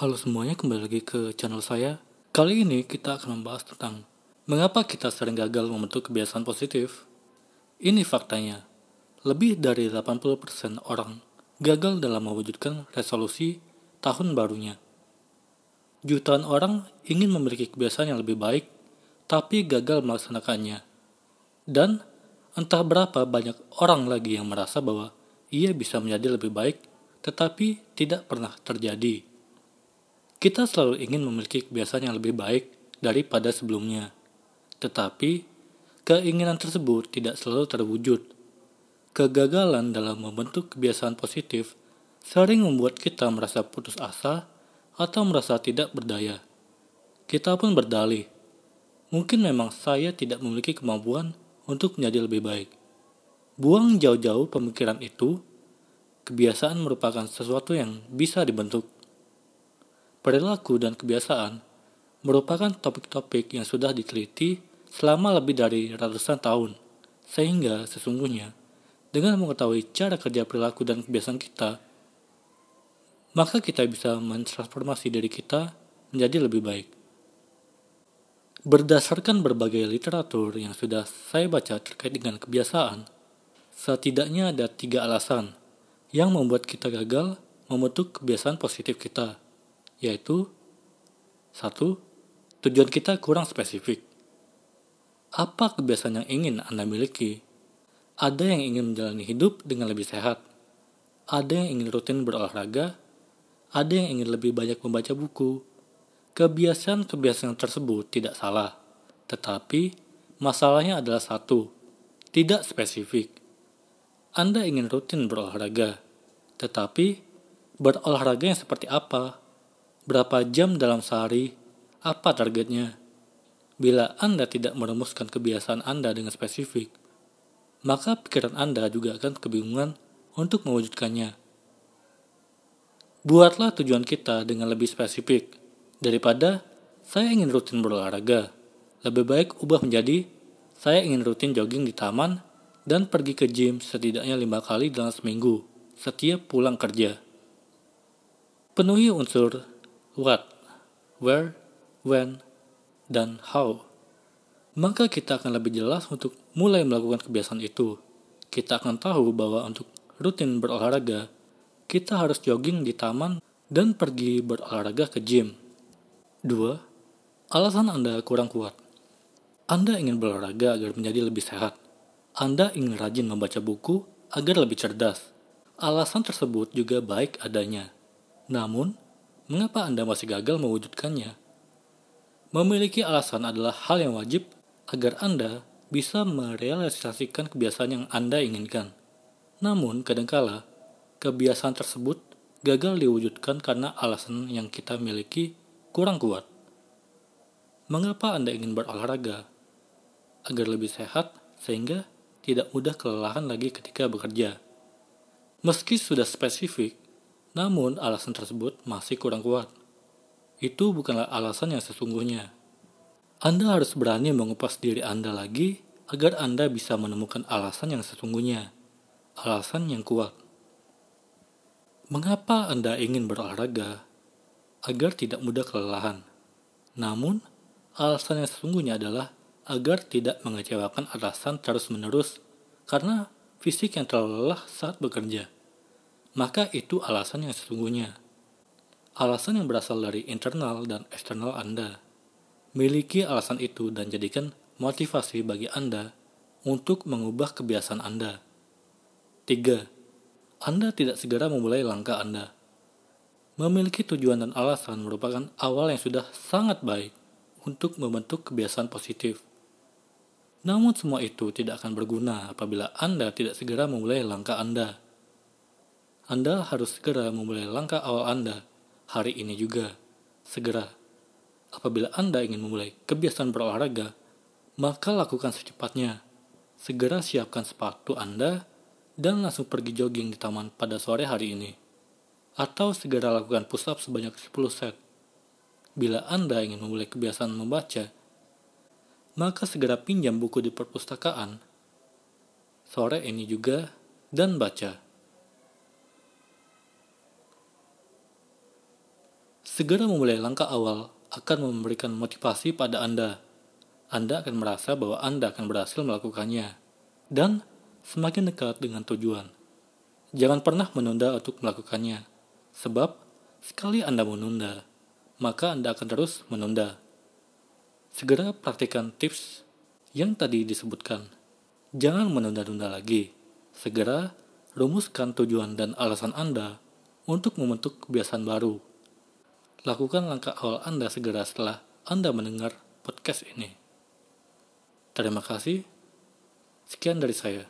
Halo semuanya, kembali lagi ke channel saya. Kali ini kita akan membahas tentang mengapa kita sering gagal membentuk kebiasaan positif. Ini faktanya, lebih dari 80% orang gagal dalam mewujudkan resolusi tahun barunya. Jutaan orang ingin memiliki kebiasaan yang lebih baik, tapi gagal melaksanakannya. Dan entah berapa banyak orang lagi yang merasa bahwa ia bisa menjadi lebih baik, tetapi tidak pernah terjadi. Kita selalu ingin memiliki kebiasaan yang lebih baik daripada sebelumnya, tetapi keinginan tersebut tidak selalu terwujud. Kegagalan dalam membentuk kebiasaan positif sering membuat kita merasa putus asa atau merasa tidak berdaya. Kita pun berdalih, mungkin memang saya tidak memiliki kemampuan untuk menjadi lebih baik. Buang jauh-jauh pemikiran itu, kebiasaan merupakan sesuatu yang bisa dibentuk perilaku dan kebiasaan merupakan topik-topik yang sudah diteliti selama lebih dari ratusan tahun, sehingga sesungguhnya dengan mengetahui cara kerja perilaku dan kebiasaan kita, maka kita bisa mentransformasi diri kita menjadi lebih baik. Berdasarkan berbagai literatur yang sudah saya baca terkait dengan kebiasaan, setidaknya ada tiga alasan yang membuat kita gagal membentuk kebiasaan positif kita yaitu satu, tujuan kita kurang spesifik. Apa kebiasaan yang ingin Anda miliki? Ada yang ingin menjalani hidup dengan lebih sehat. Ada yang ingin rutin berolahraga. Ada yang ingin lebih banyak membaca buku. Kebiasaan-kebiasaan tersebut tidak salah. Tetapi, masalahnya adalah satu, tidak spesifik. Anda ingin rutin berolahraga. Tetapi, berolahraga yang seperti apa? Berapa jam dalam sehari? Apa targetnya? Bila Anda tidak merumuskan kebiasaan Anda dengan spesifik, maka pikiran Anda juga akan kebingungan untuk mewujudkannya. Buatlah tujuan kita dengan lebih spesifik. Daripada saya ingin rutin berolahraga, lebih baik ubah menjadi saya ingin rutin jogging di taman dan pergi ke gym setidaknya lima kali dalam seminggu setiap pulang kerja. Penuhi unsur what, where, when, dan how. Maka kita akan lebih jelas untuk mulai melakukan kebiasaan itu. Kita akan tahu bahwa untuk rutin berolahraga, kita harus jogging di taman dan pergi berolahraga ke gym. 2. Alasan Anda kurang kuat. Anda ingin berolahraga agar menjadi lebih sehat. Anda ingin rajin membaca buku agar lebih cerdas. Alasan tersebut juga baik adanya. Namun, Mengapa Anda masih gagal mewujudkannya? Memiliki alasan adalah hal yang wajib agar Anda bisa merealisasikan kebiasaan yang Anda inginkan. Namun, kadangkala kebiasaan tersebut gagal diwujudkan karena alasan yang kita miliki kurang kuat. Mengapa Anda ingin berolahraga? Agar lebih sehat sehingga tidak mudah kelelahan lagi ketika bekerja. Meski sudah spesifik, namun alasan tersebut masih kurang kuat. Itu bukanlah alasan yang sesungguhnya. Anda harus berani mengupas diri Anda lagi agar Anda bisa menemukan alasan yang sesungguhnya. Alasan yang kuat. Mengapa Anda ingin berolahraga? Agar tidak mudah kelelahan. Namun, alasan yang sesungguhnya adalah agar tidak mengecewakan alasan terus-menerus karena fisik yang terlalu lelah saat bekerja maka itu alasan yang sesungguhnya. Alasan yang berasal dari internal dan eksternal Anda. Miliki alasan itu dan jadikan motivasi bagi Anda untuk mengubah kebiasaan Anda. 3. Anda tidak segera memulai langkah Anda. Memiliki tujuan dan alasan merupakan awal yang sudah sangat baik untuk membentuk kebiasaan positif. Namun semua itu tidak akan berguna apabila Anda tidak segera memulai langkah Anda. Anda harus segera memulai langkah awal Anda hari ini juga. Segera. Apabila Anda ingin memulai kebiasaan berolahraga, maka lakukan secepatnya. Segera siapkan sepatu Anda dan langsung pergi jogging di taman pada sore hari ini. Atau segera lakukan push up sebanyak 10 set. Bila Anda ingin memulai kebiasaan membaca, maka segera pinjam buku di perpustakaan sore ini juga dan baca. Segera memulai langkah awal akan memberikan motivasi pada Anda. Anda akan merasa bahwa Anda akan berhasil melakukannya dan semakin dekat dengan tujuan. Jangan pernah menunda untuk melakukannya, sebab sekali Anda menunda, maka Anda akan terus menunda. Segera praktikkan tips yang tadi disebutkan. Jangan menunda-nunda lagi. Segera rumuskan tujuan dan alasan Anda untuk membentuk kebiasaan baru. Lakukan langkah awal Anda segera setelah Anda mendengar podcast ini. Terima kasih. Sekian dari saya.